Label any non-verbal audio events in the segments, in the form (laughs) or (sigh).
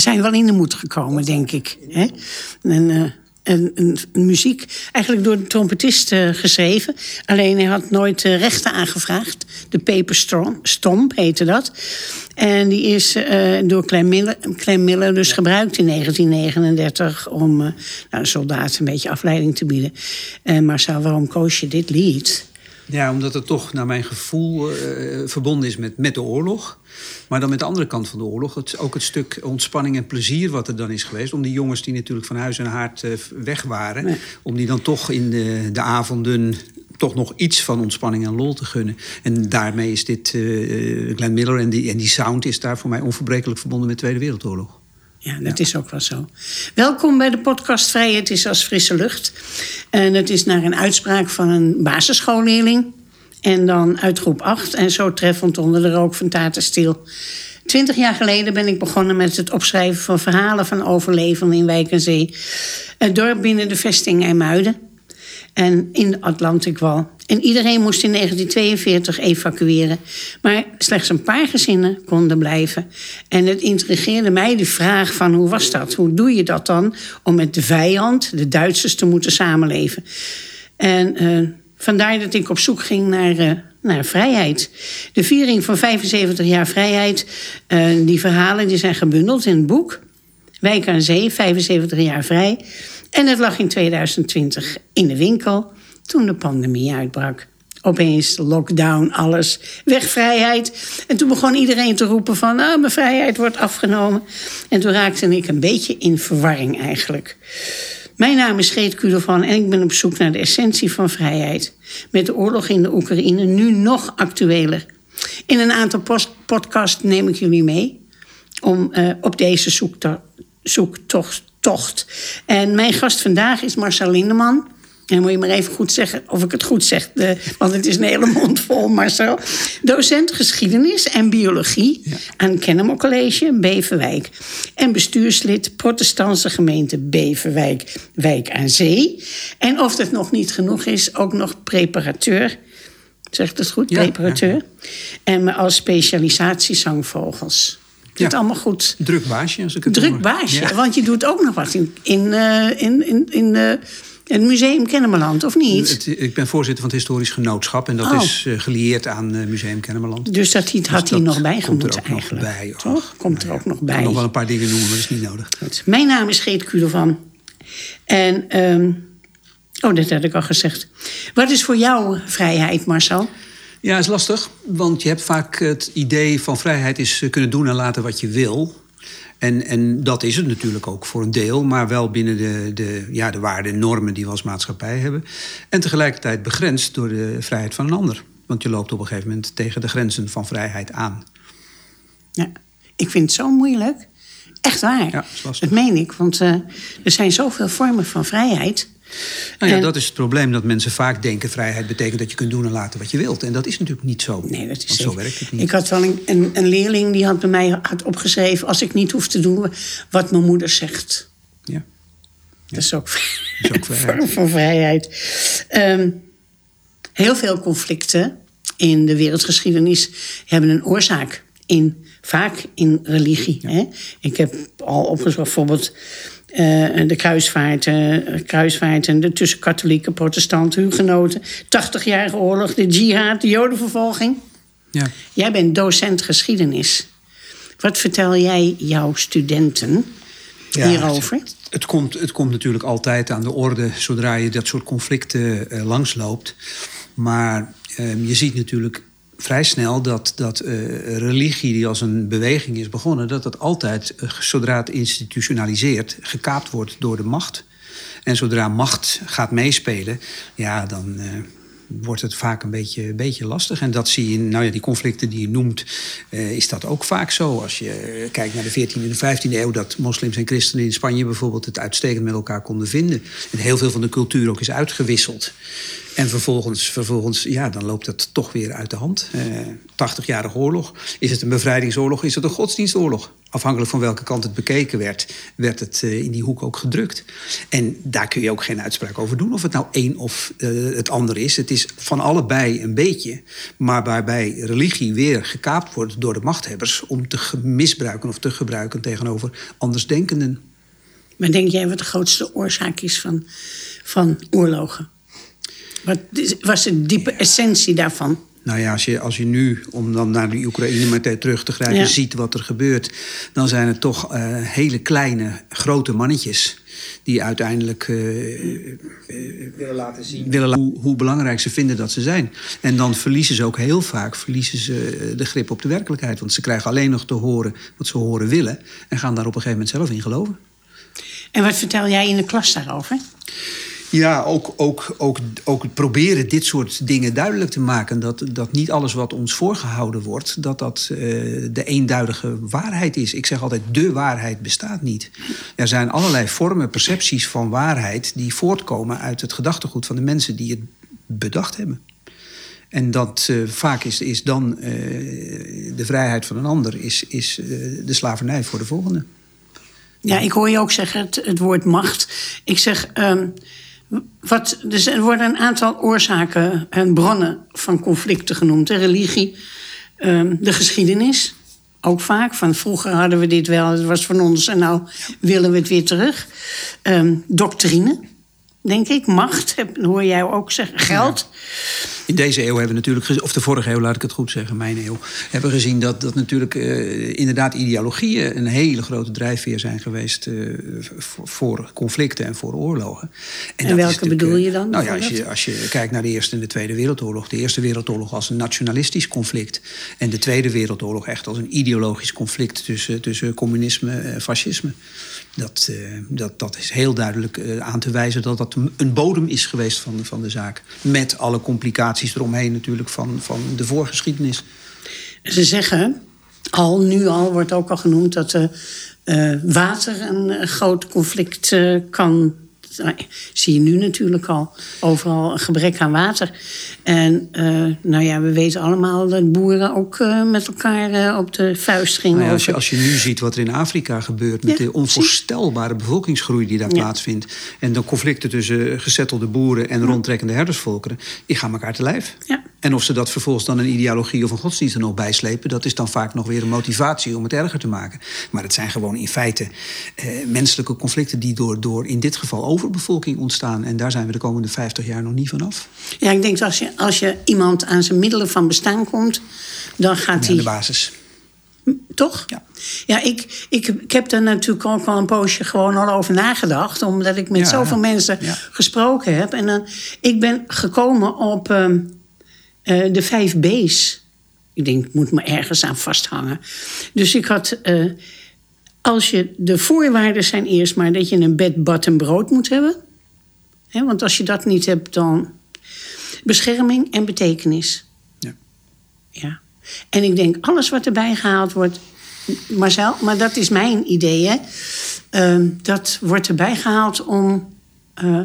We zijn wel in de moed gekomen, denk ik. Hè? En, uh, muziek eigenlijk door de trompetist uh, geschreven. Alleen hij had nooit uh, rechten aangevraagd. De Paper Stomp heette dat. En die is door Clem Miller, dus gebruikt in 1939... om nou, soldaten een beetje afleiding te bieden. En Marcel, waarom koos je dit lied? Ja, omdat het toch naar mijn gevoel verbonden is met, met de oorlog... Maar dan met de andere kant van de oorlog, het, ook het stuk ontspanning en plezier wat er dan is geweest. Om die jongens die natuurlijk van huis en haard uh, weg waren, nee. om die dan toch in de, de avonden toch nog iets van ontspanning en lol te gunnen. En daarmee is dit uh, Glenn Miller en die, en die sound is daar voor mij onverbrekelijk verbonden met de Tweede Wereldoorlog. Ja, dat ja. is ook wel zo. Welkom bij de podcast Vrijheid is als frisse lucht. En het is naar een uitspraak van een basisschoolleerling. En dan uit groep 8. En zo treffend onder de rook van Tatenstiel. Twintig jaar geleden ben ik begonnen met het opschrijven van verhalen van overlevenden in Wijk en Zee. Het dorp binnen de vesting IJmuiden. En in de Atlantikwal. En iedereen moest in 1942 evacueren. Maar slechts een paar gezinnen konden blijven. En het intrigeerde mij de vraag van hoe was dat? Hoe doe je dat dan om met de vijand, de Duitsers, te moeten samenleven? En uh, Vandaar dat ik op zoek ging naar, uh, naar vrijheid. De viering van 75 jaar vrijheid, uh, die verhalen die zijn gebundeld in het boek. Wijk aan Zee, 75 jaar vrij. En het lag in 2020 in de winkel toen de pandemie uitbrak. Opeens lockdown, alles, weg vrijheid. En toen begon iedereen te roepen van... Ah, mijn vrijheid wordt afgenomen. En toen raakte ik een beetje in verwarring eigenlijk. Mijn naam is Geet Kudovan en ik ben op zoek naar de essentie van vrijheid. Met de oorlog in de Oekraïne nu nog actueler. In een aantal podcasts neem ik jullie mee om, uh, op deze zoektocht, zoektocht. En mijn gast vandaag is Marcel Lindeman. En moet je maar even goed zeggen of ik het goed zeg, de, want het is een hele mond vol, Marcel. Docent geschiedenis en biologie ja. aan Kennemer College Beverwijk. En bestuurslid protestantse gemeente Beverwijk, Wijk aan Zee. En of dat nog niet genoeg is, ook nog preparateur. Zegt het goed? Ja, preparateur. Ja. En als specialisatie zangvogels. Ja. Het allemaal goed. Druk baasje, als ik het Druk baasje, ja. want je doet ook nog wat in, in, uh, in, in, in uh, het Museum Kennemerland, of niet? Het, ik ben voorzitter van het Historisch Genootschap. En dat oh. is uh, gelieerd aan Museum Kennemerland. Dus dat had hij dus nog bij gemoeten eigenlijk. Nog bij, toch? Komt er ook nog bij. Ik kan nog wel een paar dingen noemen, maar dat is niet nodig. Goed. Mijn naam is Geet Kudovan. En, um, oh, dat had ik al gezegd. Wat is voor jou vrijheid, Marcel? Ja, is lastig. Want je hebt vaak het idee van vrijheid is eh, kunnen doen en laten wat je wil. En, en dat is het natuurlijk ook voor een deel, maar wel binnen de, de, ja, de waarden en normen die we als maatschappij hebben. En tegelijkertijd begrensd door de vrijheid van een ander. Want je loopt op een gegeven moment tegen de grenzen van vrijheid aan. Ja, ik vind het zo moeilijk. Echt waar. Ja, dat, dat meen ik, want uh, er zijn zoveel vormen van vrijheid. Nou ja, en, dat is het probleem dat mensen vaak denken: vrijheid betekent dat je kunt doen en laten wat je wilt. En dat is natuurlijk niet zo. Nee, dat is Want zo werkt het niet. Ik had wel een, een, een, leerling die had bij mij had opgeschreven: als ik niet hoef te doen wat mijn moeder zegt. Ja. ja. Dat is ook, dat is ook (laughs) vrijheid. van vrijheid. Um, heel veel conflicten in de wereldgeschiedenis hebben een oorzaak in vaak in religie. Ja. Hè? Ik heb al opgezocht bijvoorbeeld uh, de kruisvaarten, kruisvaarten de tussen katholieken, protestanten, hugenoten. 80-jarige oorlog, de jihad, de jodenvervolging. Ja. Jij bent docent geschiedenis. Wat vertel jij jouw studenten ja, hierover? Het, het, komt, het komt natuurlijk altijd aan de orde zodra je dat soort conflicten uh, langsloopt. Maar uh, je ziet natuurlijk vrij snel dat, dat uh, religie, die als een beweging is begonnen, dat dat altijd, uh, zodra het institutionaliseert, gekaapt wordt door de macht. En zodra macht gaat meespelen, ja, dan uh, wordt het vaak een beetje, beetje lastig. En dat zie je in nou ja, die conflicten die je noemt, is dat ook vaak zo. Als je kijkt naar de 14e en de 15e eeuw, dat moslims en christenen in Spanje bijvoorbeeld het uitstekend met elkaar konden vinden. En heel veel van de cultuur ook is uitgewisseld. En vervolgens, vervolgens, ja, dan loopt het toch weer uit de hand. Eh, 80-jarige oorlog. Is het een bevrijdingsoorlog? Is het een godsdienstoorlog? Afhankelijk van welke kant het bekeken werd, werd het eh, in die hoek ook gedrukt. En daar kun je ook geen uitspraak over doen of het nou één of eh, het ander is. Het is van allebei een beetje. Maar waarbij religie weer gekaapt wordt door de machthebbers om te misbruiken of te gebruiken tegenover andersdenkenden. Maar denk jij wat de grootste oorzaak is van, van oorlogen? Wat was de diepe essentie daarvan? Nou ja, als je, als je nu, om dan naar de Oekraïne meteen terug te grijpen, Ja. ziet wat er gebeurt, dan zijn het toch eh, hele kleine, grote mannetjes. Die uiteindelijk eh, willen laten zien. willen hoe, hoe belangrijk ze vinden dat ze zijn. En dan verliezen ze ook heel vaak verliezen ze eh, de grip op de werkelijkheid. Want ze krijgen alleen nog te horen wat ze horen willen. En gaan daar op een gegeven moment zelf in geloven. En wat vertel jij in de klas daarover? Ja, ook, ook, ook, ook proberen dit soort dingen duidelijk te maken. Dat, dat niet alles wat ons voorgehouden wordt, dat dat eh, de eenduidige waarheid is. Ik zeg altijd, de waarheid bestaat niet. Er zijn allerlei vormen, percepties van waarheid... die voortkomen uit het gedachtegoed van de mensen die het bedacht hebben. En dat eh, vaak is, is dan eh, de vrijheid van een ander... is, is de slavernij voor de volgende. Ja, ik hoor je ook zeggen het, het woord macht. Ik zeg, ehm, dus er worden een aantal oorzaken en bronnen van conflicten genoemd. De religie, ehm, de geschiedenis, ook vaak. Van vroeger hadden we dit wel, het was van ons en nou willen we het weer terug. Ehm, doctrine, denk ik. Macht, hoor jij ook zeggen. Geld. In deze eeuw hebben we natuurlijk, gez- of de vorige eeuw, laat ik het goed zeggen, mijn eeuw, hebben we gezien dat, dat natuurlijk eh, inderdaad ideologieën een hele grote drijfveer zijn geweest eh, voor, conflicten en voor oorlogen. En welke bedoel eh, je dan Nou ja, als je, als je kijkt naar de Eerste en de Tweede Wereldoorlog, de Eerste Wereldoorlog als een nationalistisch conflict en de Tweede Wereldoorlog echt als een ideologisch conflict tussen, tussen communisme en fascisme. Dat, dat, dat is heel duidelijk aan te wijzen dat dat een bodem is geweest van, de- van de zaak. Met alle complicaties eromheen natuurlijk van, van de voorgeschiedenis. Ze zeggen, al nu al wordt ook al genoemd dat eh, water een eh, groot conflict eh, kan. Nou, zie je nu natuurlijk al overal een gebrek aan water. En eh, nou ja, we weten allemaal dat boeren ook eh, met elkaar eh, op de vuist gingen. Nou ja, als, je, als je nu ziet wat er in Afrika gebeurt... met Ja, de onvoorstelbare bevolkingsgroei die daar Ja. plaatsvindt... en de conflicten tussen gezettelde boeren en rondtrekkende herdersvolkeren... die gaan elkaar te lijf. Ja. En of ze dat vervolgens dan een ideologie of een godsdienst er nog bijslepen... dat is dan vaak nog weer een motivatie om het erger te maken. Maar het zijn gewoon in feite eh, menselijke conflicten... die door, door in dit geval overbevolking ontstaan. En daar zijn we de komende 50 jaar nog niet vanaf. Ja, ik denk dat als je, als je iemand aan zijn middelen van bestaan komt, dan gaat Ja, hij. de basis. Toch? Ja. Ja, ik, ik, ik heb er natuurlijk ook al een poosje gewoon al over nagedacht. Omdat ik met Ja, zoveel mensen gesproken heb. En dan, ik ben gekomen op ehm, eh, de vijf B's. Ik denk, ik moet me ergens aan vasthangen. Dus ik had... eh, als je, de voorwaarden zijn eerst maar dat je een bed, bad en brood moet hebben. Want als je dat niet hebt, dan... Bescherming en betekenis. Ja. Ja. En ik denk, alles wat erbij gehaald wordt. Marcel, maar dat is mijn idee, hè? Ehm, dat wordt erbij gehaald om eh,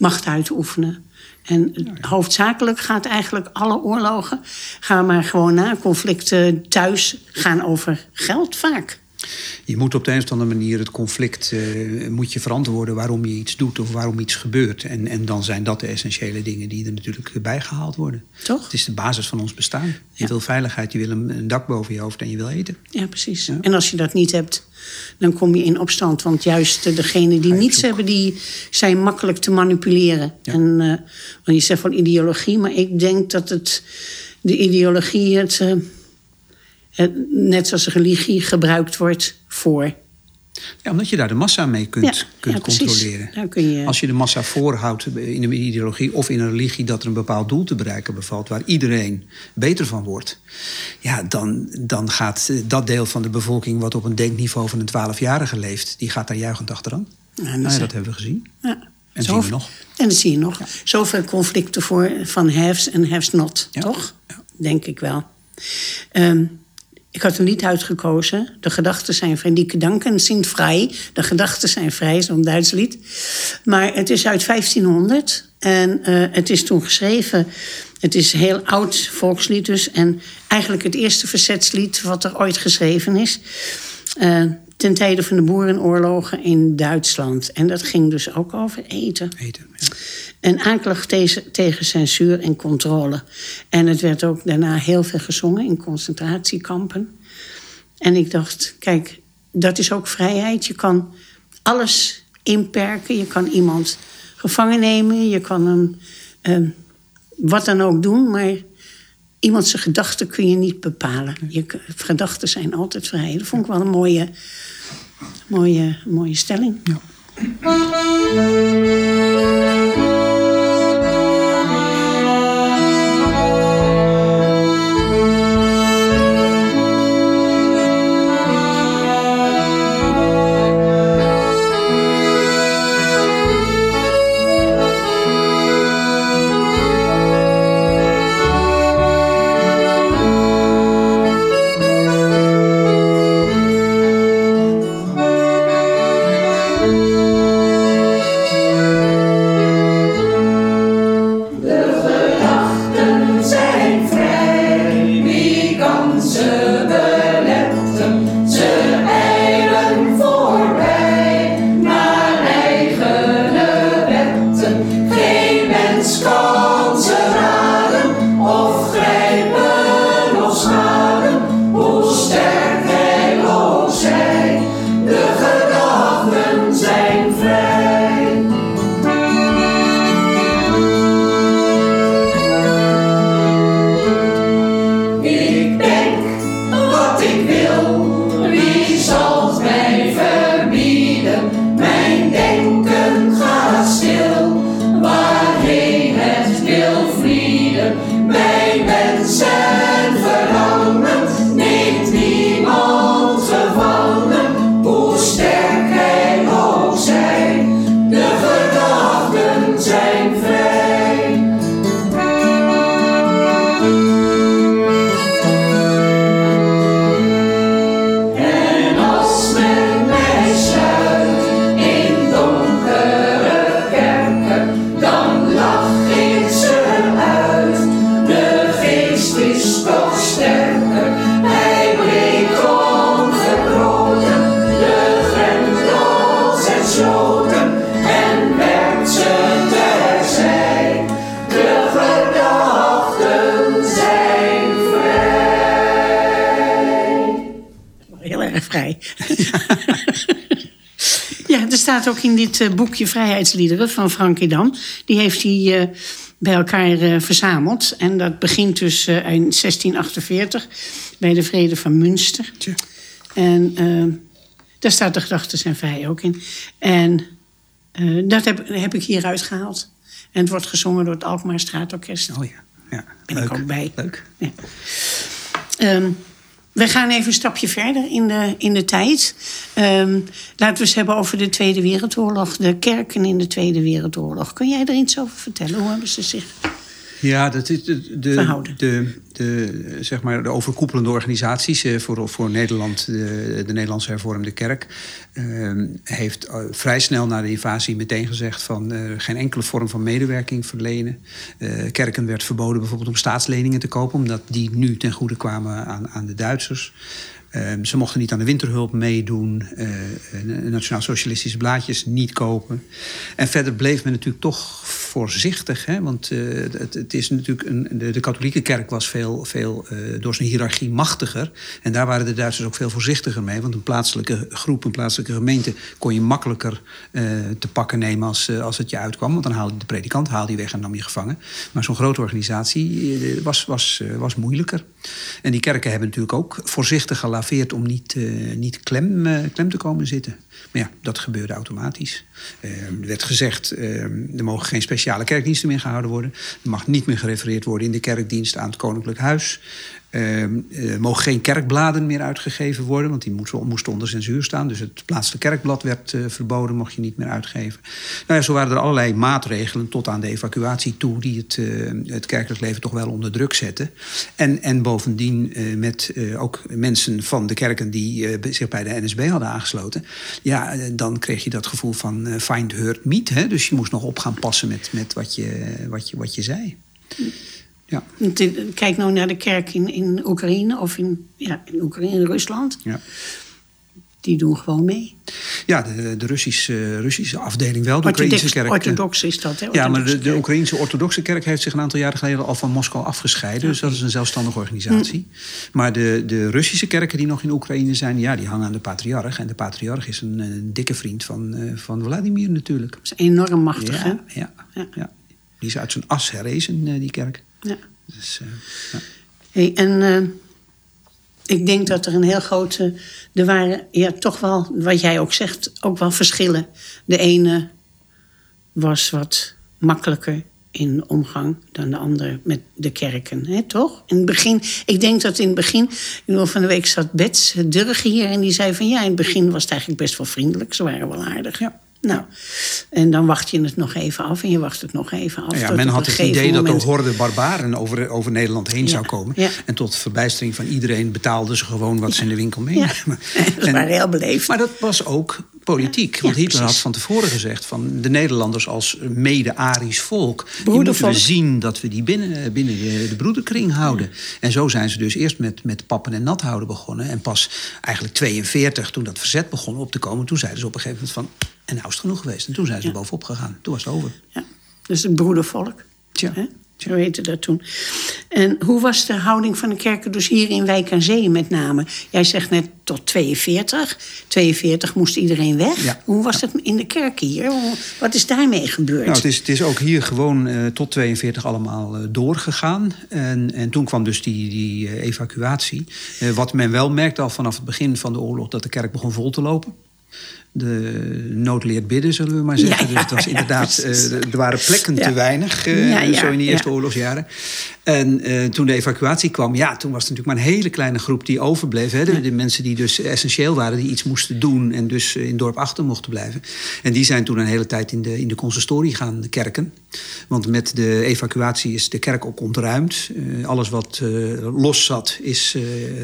macht uit te oefenen. En hoofdzakelijk gaat eigenlijk alle oorlogen, gaan maar gewoon na, conflicten thuis gaan over geld vaak. Je moet op de een of andere manier het conflict eh, moet je verantwoorden waarom je iets doet of waarom iets gebeurt. En, en dan zijn dat de essentiële dingen die er natuurlijk bijgehaald worden. Toch? Het is de basis van ons bestaan. Je Ja. wil veiligheid, je wil een, een dak boven je hoofd en je wil eten. Ja, precies. Ja. En als je dat niet hebt, dan kom je in opstand. Want juist eh, degenen die niets zoek. hebben, die zijn makkelijk te manipuleren. Ja. En, eh, want je zegt van ideologie, maar ik denk dat het, de ideologie, het, het, net zoals religie, gebruikt wordt voor. Ja, omdat je daar de massa mee kunt, Ja, kunt ja, controleren. Kun je- Als je de massa voorhoudt in een ideologie of in een religie dat er een bepaald doel te bereiken bevalt, waar iedereen beter van wordt, ja, dan, dan gaat eh, dat deel van de bevolking wat op een denkniveau van een 12-jarige leeft, die gaat daar juichend achteraan. Ja, Nou ja, is- dat hebben we gezien. Ja. En Zo- zien we nog. En dat zie je nog. Zoveel conflicten voor, van haves en haves not, Ja. toch? Denk ik wel. Ehm, ik had een lied uitgekozen. De gedachten zijn vrij. Die gedanken zijn vrij. De gedachten zijn vrij, zo'n Duits lied. Maar het is uit 1500. En uh, het is toen geschreven. Het is heel oud volkslied dus. En eigenlijk het eerste verzetslied wat er ooit geschreven is. Uh, ten tijde van de boerenoorlogen in Duitsland. En dat ging dus ook over eten. Eten, ja. Een aanklacht tegen, tegen censuur en controle. En het werd ook daarna heel veel gezongen in concentratiekampen. En ik dacht, kijk, dat is ook vrijheid. Je kan alles inperken. Je kan iemand gevangen nemen. Je kan hem uh, wat dan ook doen. Maar iemand zijn gedachten kun je niet bepalen. Je gedachten zijn altijd vrij. Dat vond ik wel een mooie, mooie, mooie stelling. Ja. (laughs) staat ook in dit eh, boekje Vrijheidsliederen van Frankie Dam. Die heeft hij uh, bij elkaar uh, verzameld. En dat begint dus in 1648 bij de Vrede van Münster. Tja. En daar staat de gedachten zijn vrij ook in. En dat heb, heb ik hieruit gehaald. En het wordt gezongen door het Alkmaar Straatorkest. Oh ja, ja. Ben Leuk. ik ook bij. Leuk. Ja. Um, we gaan even een stapje verder in de, in de tijd. Um, laten we eens hebben over de Tweede Wereldoorlog. De kerken in de Tweede Wereldoorlog. Kun jij er iets over vertellen? Hoe hebben ze zich Ja, dat is de, de, de, de, zeg maar de overkoepelende organisaties eh, voor, voor Nederland, de, de Nederlandse hervormde kerk, eh, heeft eh, vrij snel na de invasie meteen gezegd van eh, geen enkele vorm van medewerking verlenen. Kerken werd verboden bijvoorbeeld om staatsleningen te kopen, omdat die nu ten goede kwamen aan, aan de Duitsers. Um, ze mochten niet aan de winterhulp meedoen, uh, nationaal-socialistische blaadjes niet kopen. En verder bleef men natuurlijk toch voorzichtig, hè? want uh, het, het, is natuurlijk een, de, de, katholieke kerk was veel, veel door zijn hiërarchie machtiger. En daar waren de Duitsers ook veel voorzichtiger mee, want een plaatselijke groep, een plaatselijke gemeente kon je makkelijker te pakken nemen als, als het je uitkwam. Want dan haalde de predikant haalde je weg en nam je gevangen. Maar zo'n grote organisatie was, was, was moeilijker. En die kerken hebben natuurlijk ook voorzichtig gelaveerd om niet, uh, niet klem, uh, klem te komen zitten. Maar ja, dat gebeurde automatisch. Uh, er werd gezegd, er mogen geen speciale kerkdiensten meer gehouden worden. Er mag niet meer gerefereerd worden in de kerkdienst aan het Koninklijk Huis. Ehm, er mogen geen kerkbladen meer uitgegeven worden, want die moesten, onder censuur staan. Dus het plaatselijke kerkblad werd uh, verboden, mocht je niet meer uitgeven. Nou ja, zo waren er allerlei maatregelen tot aan de evacuatie toe, die het, uh, het kerkelijk leven toch wel onder druk zetten. En, en bovendien met ook mensen van de kerken die zich bij de NSB hadden aangesloten. Ja, dan kreeg je dat gevoel van find, hurt, meet. Hè? Dus je moest nog op gaan passen met, met wat, je, wat, je, wat je zei. Ja. Kijk nou naar de kerk in, in Oekraïne of in, ja, in Oekraïne, Rusland. Ja. Die doen gewoon mee. Ja, de, de Russische, Russische afdeling wel. De Oekraïnse kerk. eh, Orthodox is dat, hè? Ja, maar de, de Oekraïnse orthodoxe kerk heeft zich een aantal jaren geleden al van Moskou afgescheiden. Dus dat is een zelfstandige organisatie. Hm. Maar de, de Russische kerken die nog in Oekraïne zijn, ja, die hangen aan de patriarch. En de patriarch is een, een dikke vriend van, uh, van Vladimir natuurlijk. Dat is enorm machtig, ja, hè? Ja, ja. ja. Die is uit zijn as herrezen, die kerk. Ja. Dus, ja. Hey, en uh, ik denk dat er een heel grote. Er waren ja, toch wel, wat jij ook zegt, ook wel verschillen. De ene was wat makkelijker in omgang dan de andere met de kerken, hè, toch? In het begin, ik denk dat in het begin, van de week zat Bets Durge hier en die zei van ja, in het begin was het eigenlijk best wel vriendelijk, ze waren wel aardig. Ja. Nou, en dan wacht je het nog even af en je wacht het nog even af. Ja, men had het idee moment... dat er horde barbaren over, over Nederland heen ja, zou komen. Ja. En tot verbijstering van iedereen betaalden ze gewoon wat ze in de winkel Ja. meenamen. (laughs) dat waren heel beleefd. Maar dat was ook politiek. Want Hitler had van tevoren gezegd van de Nederlanders als mede-Arisch volk. Die moeten we zien dat we die binnen, binnen de, de broederkring houden. En zo zijn ze dus eerst met, met pappen en nat houden begonnen. En pas eigenlijk 42, toen dat verzet begon op te komen, toen zeiden ze op een gegeven moment van. En nou is het genoeg geweest. En toen zijn ze Ja. bovenop gegaan. Toen was het over. Ja, dus het broedervolk. Tja. Hè? Zo heette dat toen. En hoe was de houding van de kerken dus hier in Wijk aan Zee met name? Jij zegt net tot 42. 42 moest iedereen weg. Ja. Hoe was het in de kerk hier? Wat is daarmee gebeurd? Nou, het is, het is ook hier gewoon eh, tot 42 allemaal eh, doorgegaan. En, en toen kwam dus die, die eh, evacuatie. Wat men wel merkte al vanaf het begin van de oorlog... dat de kerk begon vol te lopen. De nood leert bidden, zullen we maar zeggen. Ja, ja, dus het was inderdaad, eh, er waren plekken te weinig, eh, zo in die eerste ja. oorlogsjaren. En eh, toen de evacuatie kwam, ja, toen was het natuurlijk maar een hele kleine groep die overbleef. Hè? De, de mensen die dus essentieel waren, die iets moesten doen en dus in het dorp achter mochten blijven. En die zijn toen een hele tijd in de, in de consistorie gaan kerken. Want met de evacuatie is de kerk ook ontruimd. Alles wat los zat, is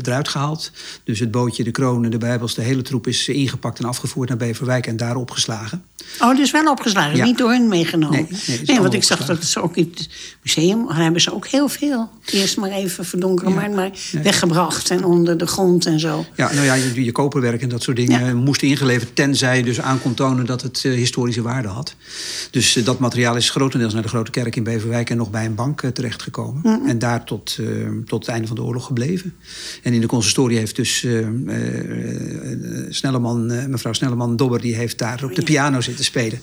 eruit gehaald. Dus het bootje, de kronen, de bijbels, de hele troep is ingepakt en afgevoerd naar Beverwijk en daar opgeslagen. Oh, dus wel opgeslagen, Ja. niet door hen meegenomen. Nee, want ik zag dat ze ook in het museum hebben ze ook heel veel. Eerst maar even verdonkeren, Ja. maar, weggebracht en onder de grond en zo. Ja, nou ja, je, je koperwerk en dat soort dingen Ja. moest ingeleverd... tenzij je dus aan kon tonen dat het eh, historische waarde had. Dus eh, dat materiaal is grotendeels naar de Grote Kerk in Beverwijk... en nog bij een bank eh, terechtgekomen. En daar tot, tot het einde van de oorlog gebleven. En in de consistorie heeft dus Snelleman, mevrouw Snelleman-Dobber... die heeft daar op de piano zitten spelen.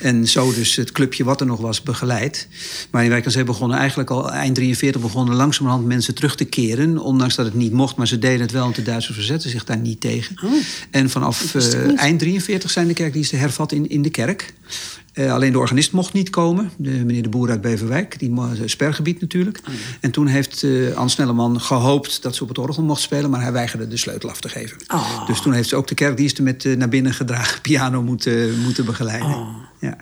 En zo dus het clubje wat er nog was begeleid. Maar in Wijk aan Zee begonnen eigenlijk al eind 43... begonnen langzamerhand mensen terug te keren. Ondanks dat het niet mocht, maar ze deden het wel... want de Duitsers verzetten zich daar niet tegen. Oh. En vanaf eh, eind 43 zijn de kerkdiensten hervat in, in de kerk. Eh, alleen de organist mocht niet komen. De, meneer de Boer uit Beverwijk, die mo- spergebied natuurlijk. Oh, En toen heeft eh Ans Snelleman gehoopt dat ze op het orgel mocht spelen... maar hij weigerde de sleutel af te geven. Oh. Dus toen heeft ze ook de kerkdiensten met eh, naar binnen gedragen (laughs) piano moeten, moeten begeleiden. Oh. Ja, ja.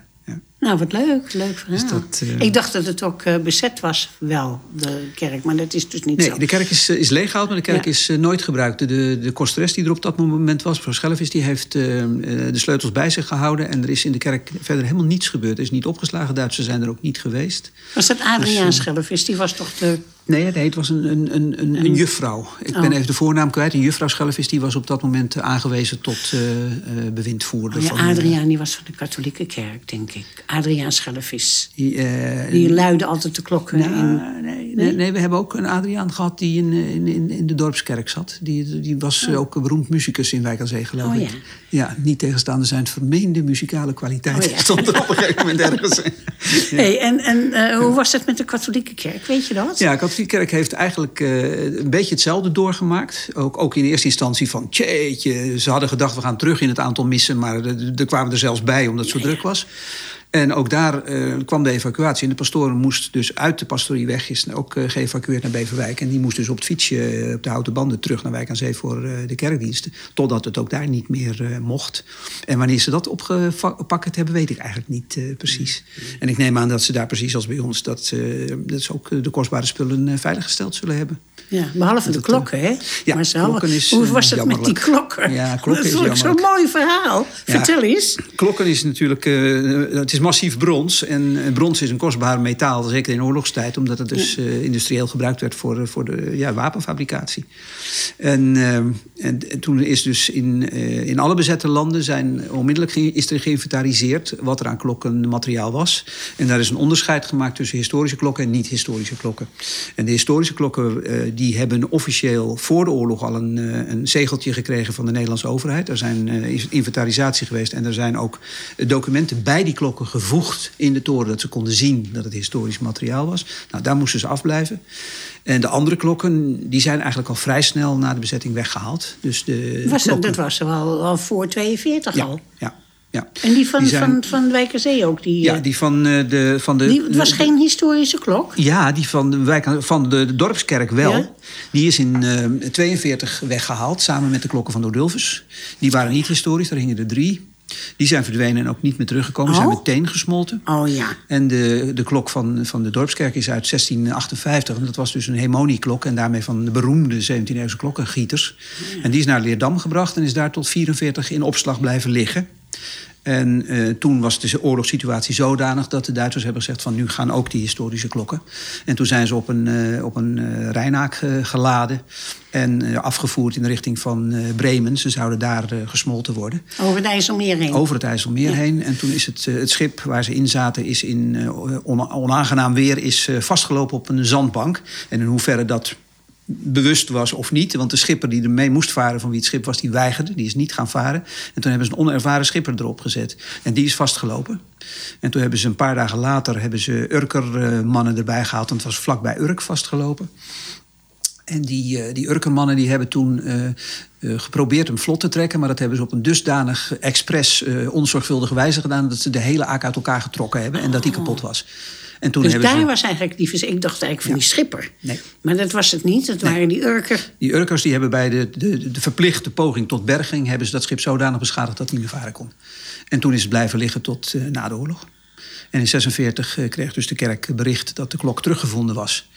Nou, wat leuk. Leuk verhaal. Dus dat, eh, Ik dacht dat het ook eh, bezet was, wel, de kerk. Maar dat is dus niet Nee, zo. de kerk is, eh, is leeggehaald, maar de kerk Ja. is nooit gebruikt. De, de, de kosteres die er op dat moment was, mevrouw Schelvis, die heeft de sleutels bij zich gehouden. En er is in de kerk verder helemaal niets gebeurd. Er is niet opgeslagen. Duitsers zijn er ook niet geweest. Was dat Adriaan Dus, Schelvis? Die was toch de... Nee, nee het was een, een, een, een, juffrouw. Ik ben Oh. even de voornaam kwijt. Een juffrouw Schelvis, die was op dat moment eh, aangewezen tot eh, bewindvoerder. Oh ja, van, Adriaan, die was van de katholieke kerk, denk ik. Adriaan Schelvis. die, eh, Die luidde altijd de klokken. in. Nou, nee, nee, nee, we hebben ook een Adriaan gehad die in, in, in, in de dorpskerk zat. Die, die was eh, ook een beroemd muzikus in Wijk aan Zee, geloof Oh, ik. ja. Ja, niet tegenstaande zijn vermeende muzikale kwaliteit. Oh, ja. (laughs) Stond er op een gegeven moment ergens. (laughs) Hey, en en hoe was dat met de katholieke kerk? Weet je dat? Ja, kerk heeft eigenlijk eh, een beetje hetzelfde doorgemaakt. Ook, ook in eerste instantie van, tjeetje, ze hadden gedacht we gaan terug in het aantal missen. Maar er er kwamen er zelfs bij omdat het zo druk was. En ook daar eh, kwam de evacuatie. En de pastoor moest dus uit de pastorie weg, is ook uh, geëvacueerd naar Beverwijk. En die moest dus op het fietsje, op de houten banden, terug naar Wijk aan Zee voor de kerkdiensten. Totdat het ook daar niet meer mocht. En wanneer ze dat opgepakt hebben, weet ik eigenlijk niet precies. En ik neem aan dat ze daar precies als bij ons, dat, dat ze ook de kostbare spullen veiliggesteld zullen hebben. Ja, behalve de klokken, hè? Ja, maar klokken is, hoe was het met die klokken? Ja, klokken is Dat is zo'n mooi verhaal. Vertel eens. Klokken is natuurlijk... Uh, het is massief brons. En brons is een kostbaar metaal, zeker in oorlogstijd... omdat het dus uh, industrieel gebruikt werd voor, voor de ja, wapenfabricatie. En, uh, en, toen is dus in, in alle bezette landen... Zijn, onmiddellijk is er geïnventariseerd wat er aan klokkenmateriaal was. En daar is een onderscheid gemaakt tussen historische klokken... en niet-historische klokken. En de historische klokken die hebben officieel voor de oorlog al een, eh, een zegeltje gekregen van de Nederlandse overheid. Er zijn uh, inventarisatie geweest en er zijn ook documenten bij die klokken gevoegd in de toren dat ze konden zien dat het historisch materiaal was. Nou, daar moesten ze afblijven. En de andere klokken die zijn eigenlijk al vrij snel na de bezetting weggehaald. Dus de was dat, dat was er al, al voor 42 ja, al? Ja, ja. En die van, die zijn, van, van Wijkerzee ook? Die, ja, die van de... Van de die, het was geen historische klok? Ja, die van de, wijk, van de, de dorpskerk wel. Ja? Die is in 1942 uh, weggehaald, samen met de klokken van Dordulfus. Die waren niet historisch, daar hingen er drie. Die zijn verdwenen en ook niet meer teruggekomen. Oh. zijn meteen gesmolten. Oh ja. En de, de klok van, van de dorpskerk is uit 1658. En dat was dus een hemonieklok. En daarmee van de beroemde 17e-eeuwse klokkengieters. Ja. En die is naar Leerdam gebracht en is daar tot 44 in opslag blijven liggen. En uh, toen was de oorlogssituatie zodanig dat de Duitsers hebben gezegd van nu gaan ook die historische klokken. En toen zijn ze op een, uh, op een uh, Rijnaak geladen en afgevoerd in de richting van Bremen. Ze zouden daar gesmolten worden. Over het IJsselmeer heen? Over het IJsselmeer ja. heen. En toen is het, het schip waar ze in zaten is in on onaangenaam weer is vastgelopen op een zandbank. En in hoeverre dat bewust was of niet. Want de schipper die ermee moest varen, van wie het schip was, die weigerde. Die is niet gaan varen. En toen hebben ze een onervaren schipper erop gezet. En die is vastgelopen. En toen hebben ze een paar dagen later hebben ze Urkermannen erbij gehaald. Want het was vlakbij Urk vastgelopen. En die, die Urkermannen die hebben toen uh, uh, geprobeerd hem vlot te trekken. Maar dat hebben ze op een dusdanig expres uh, onzorgvuldige wijze gedaan... dat ze de hele aak uit elkaar getrokken hebben en dat die kapot was. En toen dus daar ze... was eigenlijk die. Ik dacht eigenlijk van ja. die schipper. Nee. Maar dat was het niet. Dat nee. waren die Urker. Die Urkers die hebben bij de, de, de verplichte poging tot berging... hebben ze dat schip zodanig beschadigd dat het niet meer varen kon. En toen is het blijven liggen tot uh, na de oorlog. En in 46 uh, kreeg dus de kerk bericht dat de klok teruggevonden was.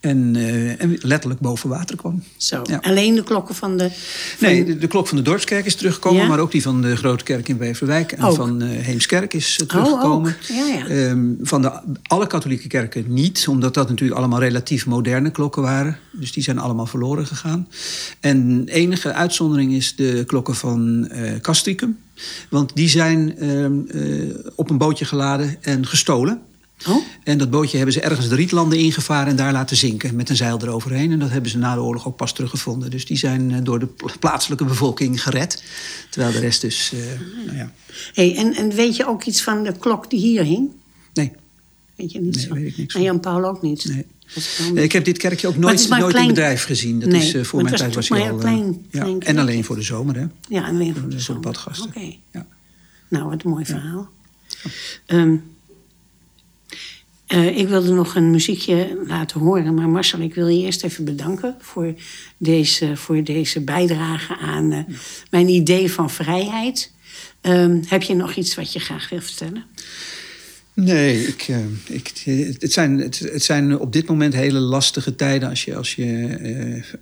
En, uh, en letterlijk boven water kwam. Zo, ja. alleen de klokken van de... Van... Nee, de, de, klok van de dorpskerk is teruggekomen. Ja? Maar ook die van de grote kerk in Beverwijk. En ook. van uh, Heemskerk is teruggekomen. Oh, ja, um, van de, alle katholieke kerken niet. Omdat dat natuurlijk allemaal relatief moderne klokken waren. Dus die zijn allemaal verloren gegaan. En enige uitzondering is de klokken van Castricum. Want die zijn uh, op een bootje geladen en gestolen. Oh? En dat bootje hebben ze ergens de Rietlanden ingevaren en daar laten zinken met een zeil eroverheen. En dat hebben ze na de oorlog ook pas teruggevonden. Dus die zijn door de plaatselijke bevolking gered. Terwijl de rest dus. Uh, nou ja. hey, en, en weet je ook iets van de klok die hier hing? Nee. Weet je niet nee, zo? Weet ik niks en Jan Paul ook niet? Nee. Nee, ik heb dit kerkje ook nooit, nooit klein... in bedrijf gezien. Dat nee, is, uh, voor mijn was tijd was hij hij al. Klein, ja. klein en alleen voor de zomer, hè? Ja, alleen voor de voor zomer. badgasten. Oké. Okay. Ja. Nou, wat een mooi verhaal. Ja. Um, uh, ik wilde nog een muziekje laten horen. Maar Marcel, ik wil je eerst even bedanken voor deze, voor deze bijdrage aan uh, mijn idee van vrijheid. Um, heb je nog iets wat je graag wil vertellen? Nee, ik, uh, ik, het, zijn, het, zijn op dit moment hele lastige tijden als je, als, je,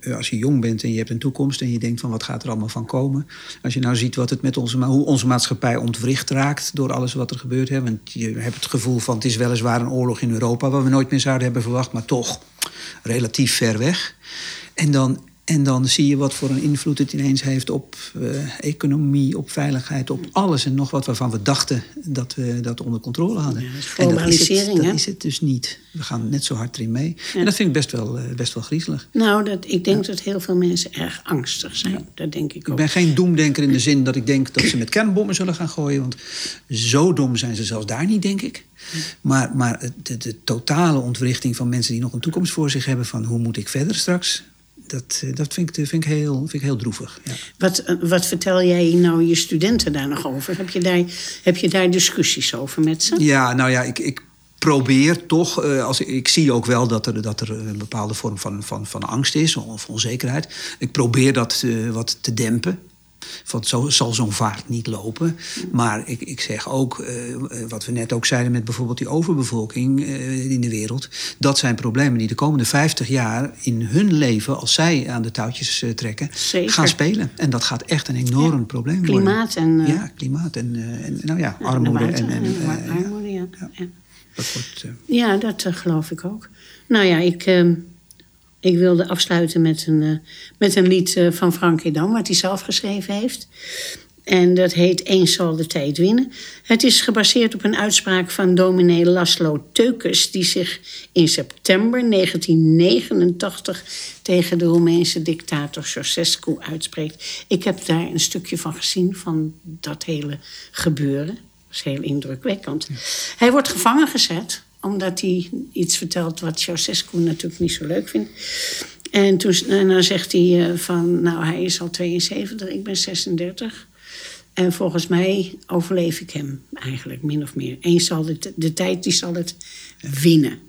uh, als je jong bent en je hebt een toekomst en je denkt van wat gaat er allemaal van komen. Als je nou ziet wat het met onze, hoe onze maatschappij ontwricht raakt door alles wat er gebeurt. Hè, want je hebt het gevoel van het is weliswaar een oorlog in Europa waar we nooit meer zouden hebben verwacht, maar toch relatief ver weg. En dan, en dan zie je wat voor een invloed het ineens heeft op uh, economie, op veiligheid, op alles en nog wat waarvan we dachten dat we dat onder controle hadden. Ja, en dat is, het, dat hè? is het dus niet. We gaan net zo hard erin mee. Ja. En dat vind ik best wel, uh, best wel griezelig. Nou, dat, ik denk ja. dat heel veel mensen erg angstig zijn. Dat denk ik ook. Ik ben geen doemdenker in de zin dat ik denk dat ze met kernbommen zullen gaan gooien. Want zo dom zijn ze zelfs daar niet, denk ik. Maar, maar de, de totale ontwrichting van mensen die nog een toekomst voor zich hebben... van hoe moet ik verder straks dat, eh, dat vind, ik, vind, ik heel, vind ik heel droevig. Ja. Wat, eh, wat vertel jij nou je studenten daar nog over? Heb je daar, heb je daar discussies over met ze? Ja, nou ja, ik, ik probeer toch, als, ik zie ook wel dat er, dat er een bepaalde vorm van, van, van angst is of onzekerheid. Ik probeer dat wat te dempen. Want zo zal zo'n vaart niet lopen. Maar ik, ik zeg ook, uh, wat we net ook zeiden met bijvoorbeeld die overbevolking uh, in de wereld. Dat zijn problemen die de komende 50 jaar in hun leven, als zij aan de touwtjes uh, trekken, Zeker. gaan spelen. En dat gaat echt een enorm Ja. probleem Klimaat worden. en, ja, klimaat en, en nou ja, Ja, armoede. En, armoede, ja. ja. Dat wordt, eh, Ja, dat eh, geloof ik ook. Nou ja, ik, eh, ik wilde afsluiten met een, eh, met een lied eh, van Frank Edam, wat hij zelf geschreven heeft. En dat heet Eens zal de tijd winnen. Het is gebaseerd op een uitspraak van dominee Laszlo Teukes... die zich in september 1989 tegen de Roemeense dictator Ceausescu uitspreekt. Ik heb daar een stukje van gezien, van dat hele gebeuren. Dat is heel indrukwekkend. Hij wordt gevangen gezet omdat hij iets vertelt wat Ceausescu natuurlijk niet zo leuk vindt. En, toen, en dan zegt hij eh, van, nou hij is al 72, ik ben 36. En volgens mij overleef ik hem eigenlijk, min of meer. Eens zal de, tijd, die zal het winnen.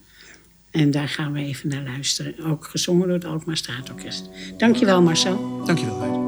En daar gaan we even naar luisteren. Ook gezongen door het Alkmaar Straatorkest. Dankjewel Marcel. dankjewel.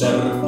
Dan